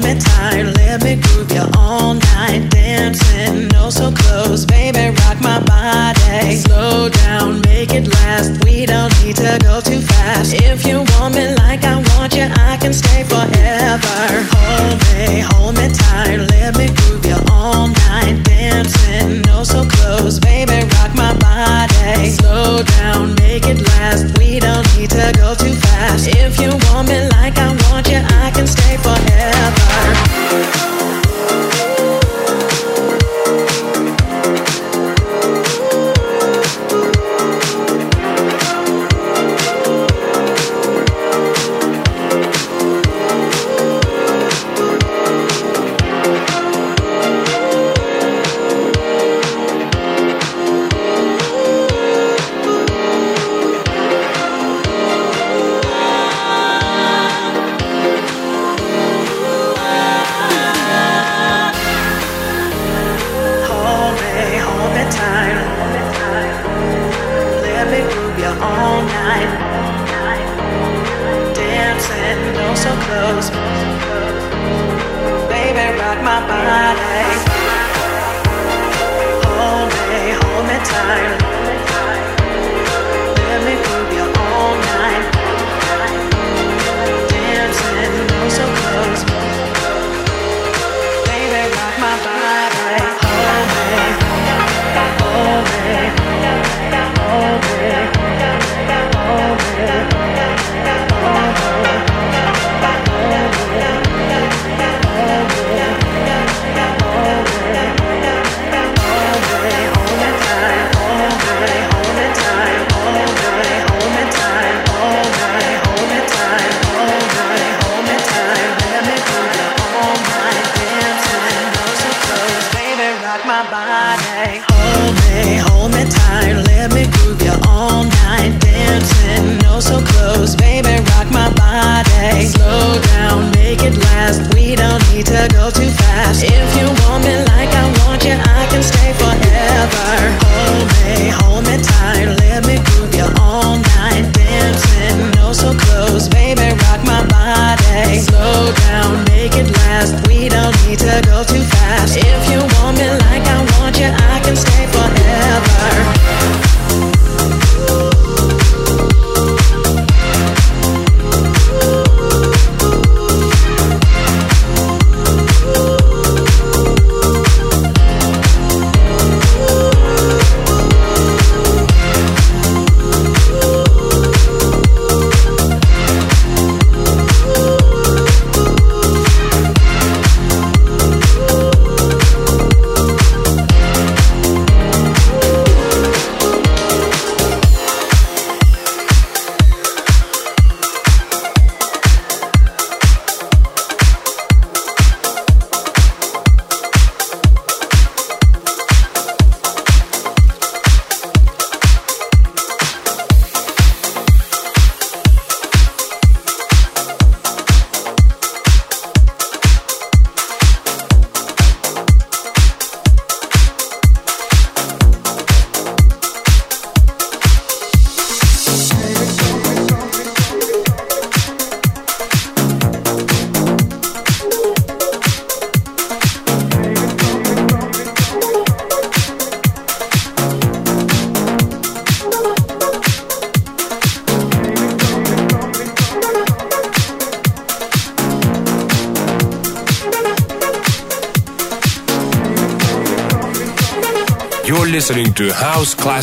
Hold me, tight, let me groove you all night. Dancing, no so close, baby, rock my body. Slow down, make it last. We don't need to go too fast. If you want me like I want you, I can stay forever. Hold me, hold me tight, let me groove you all night. Dancing, no so close, baby, rock my body. Slow down, make it last. We don't need to go too fast. If you want me like I want you, I can stay forever. You're my body. Hold me, hold me tight.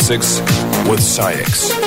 with SAIX.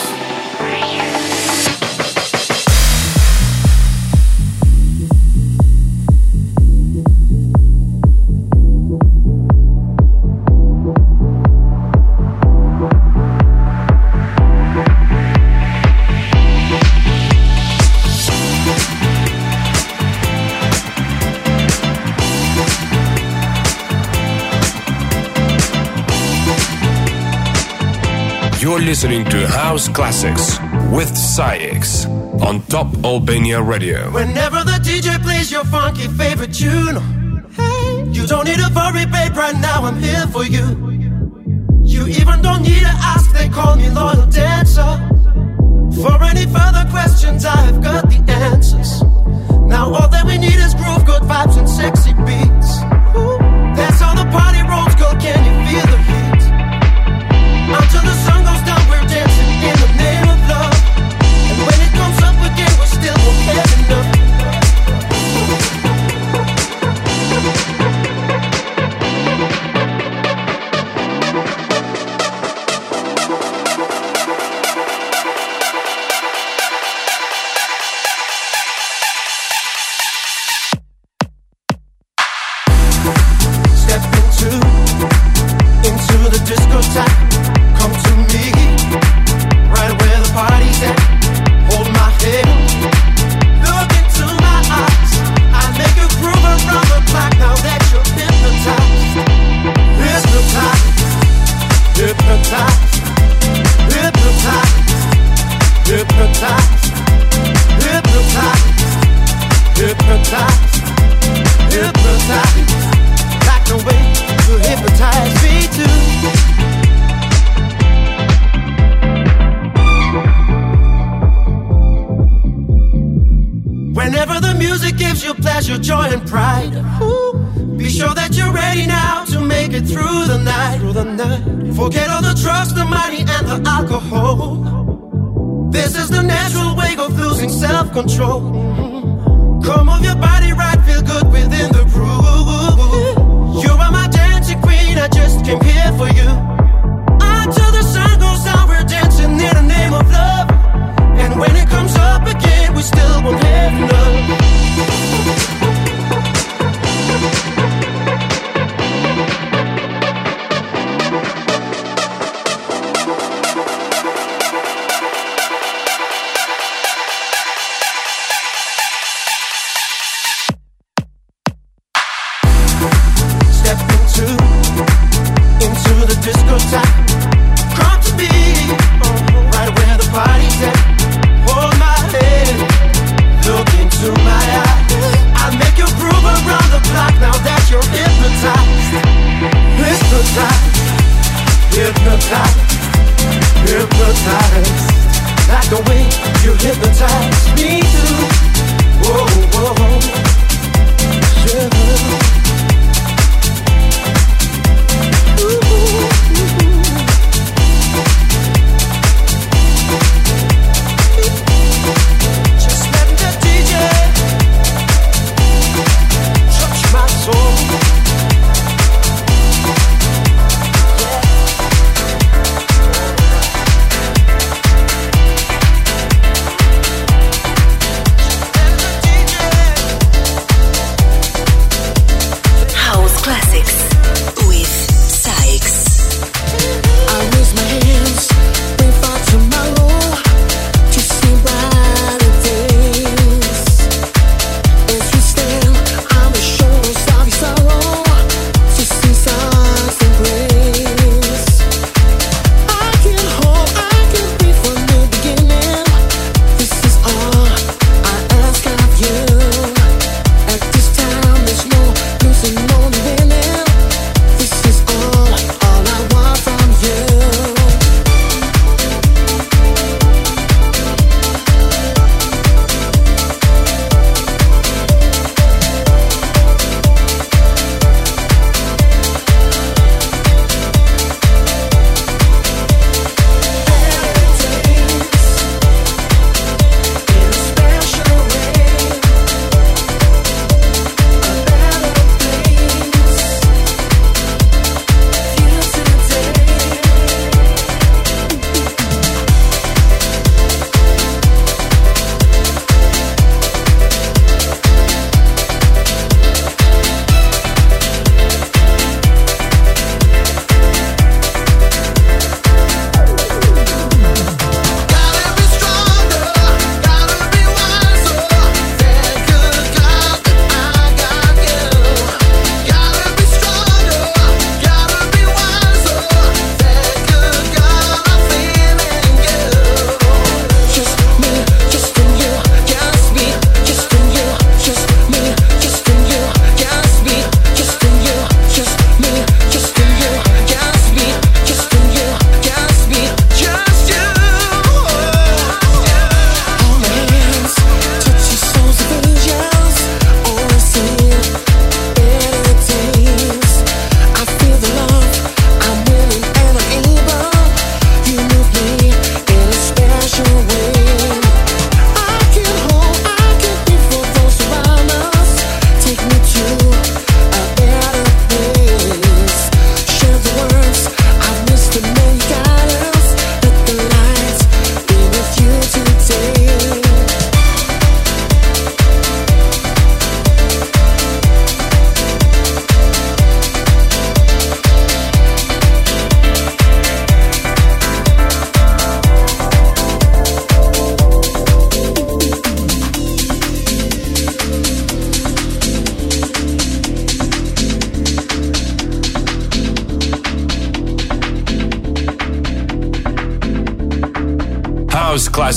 listening to House Classics with SAIX on Top Albania Radio. Whenever the DJ plays your funky favorite tune, hey, you don't need to worry, babe. Right now, I'm here for you. You even don't need to ask, they call me loyal dancer. For any further questions, I have got the answers. Now, all that we need is groove, good vibes, and sexy beats. That's how the party rolls, girl. Can you feel the heat? Until the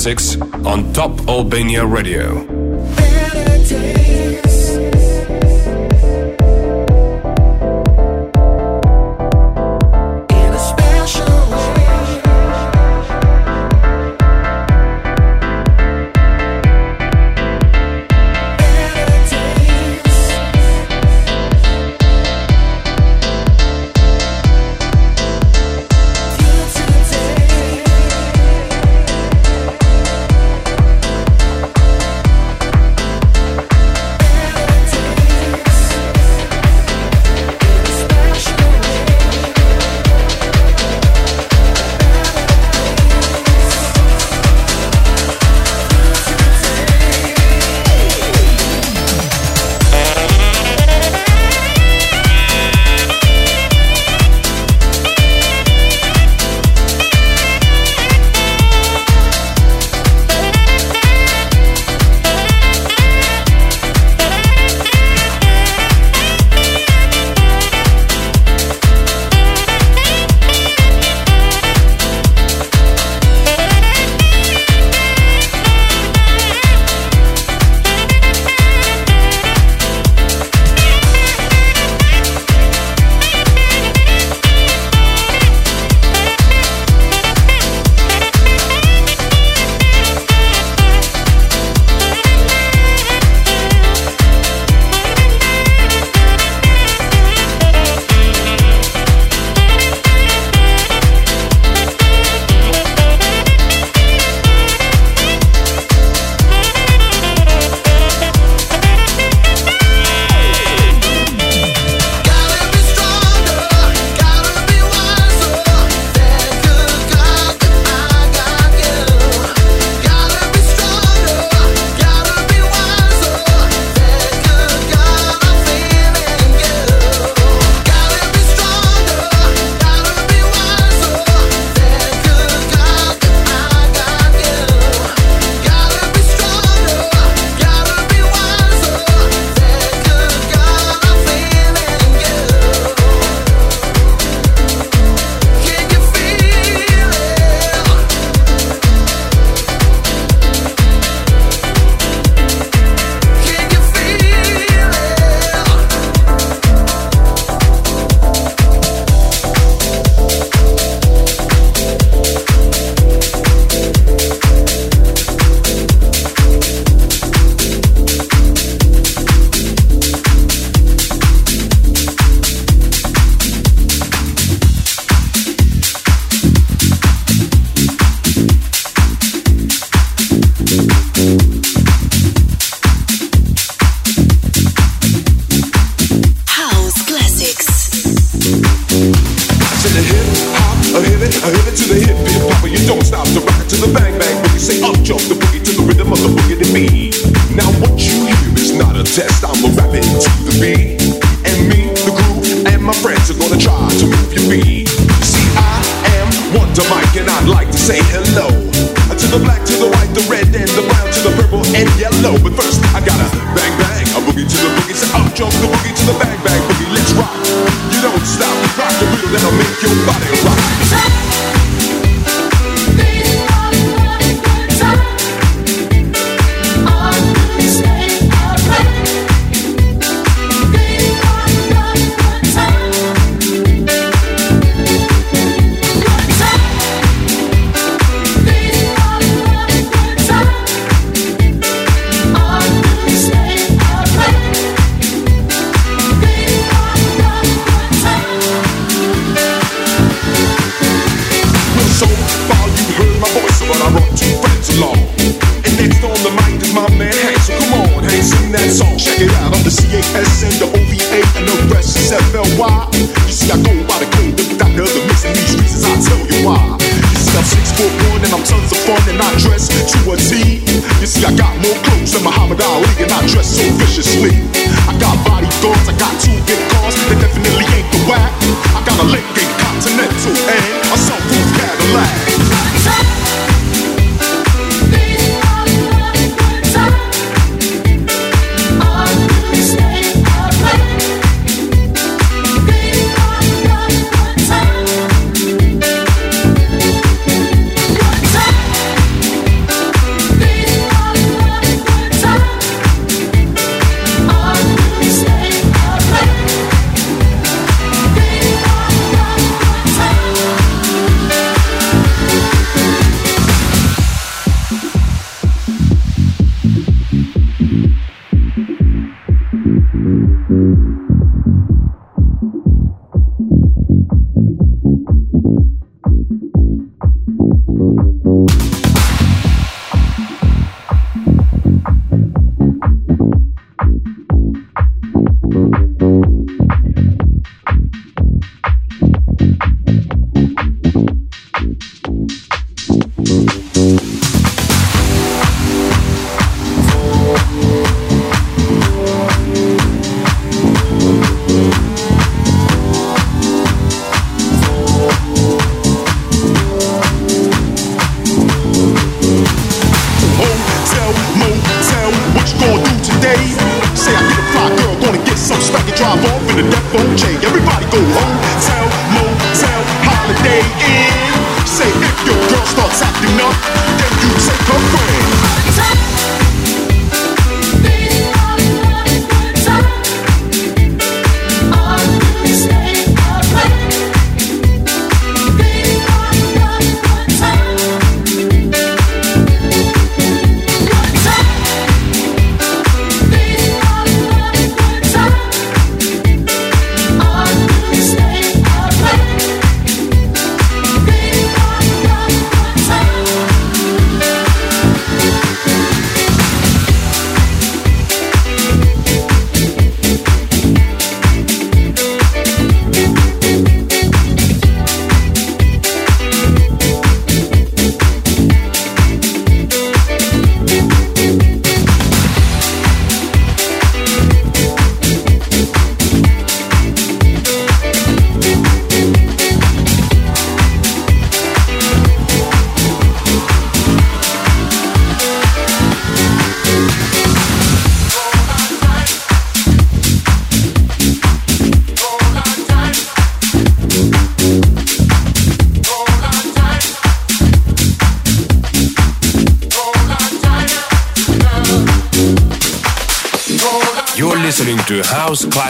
6 on Top Albania Radio.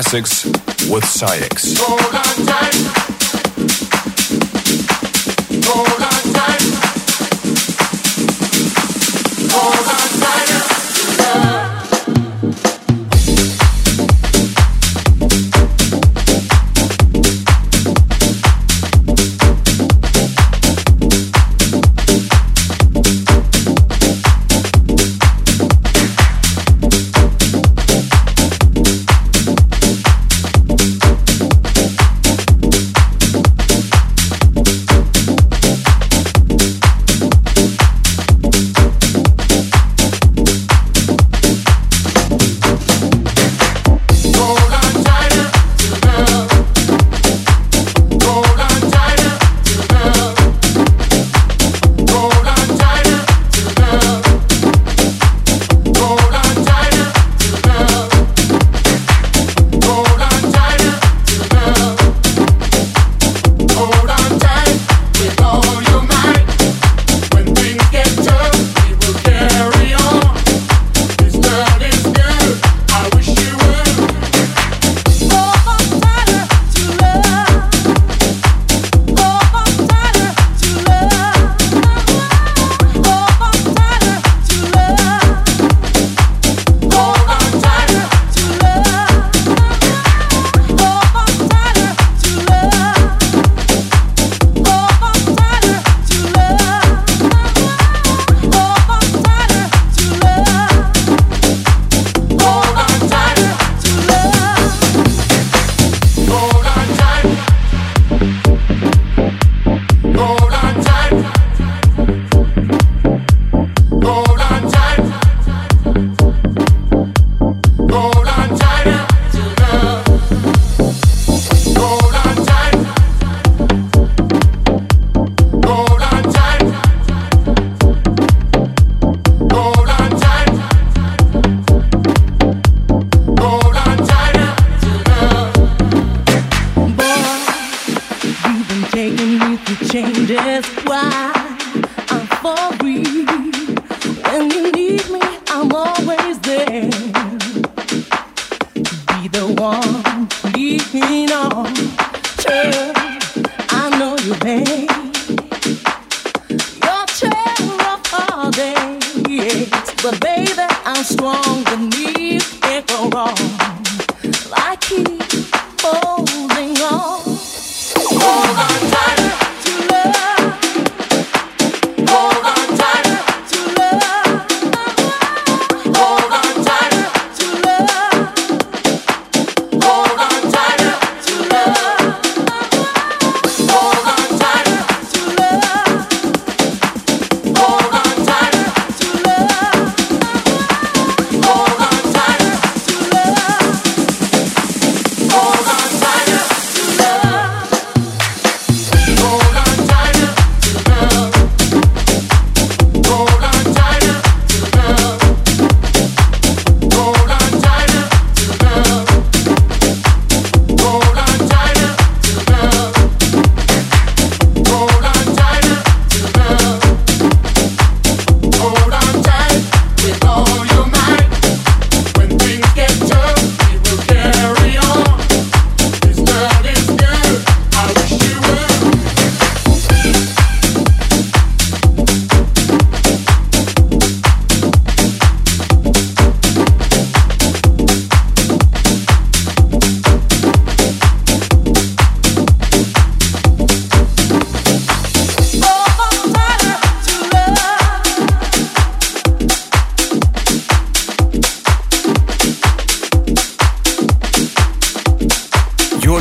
Classics with But baby, I'm strong you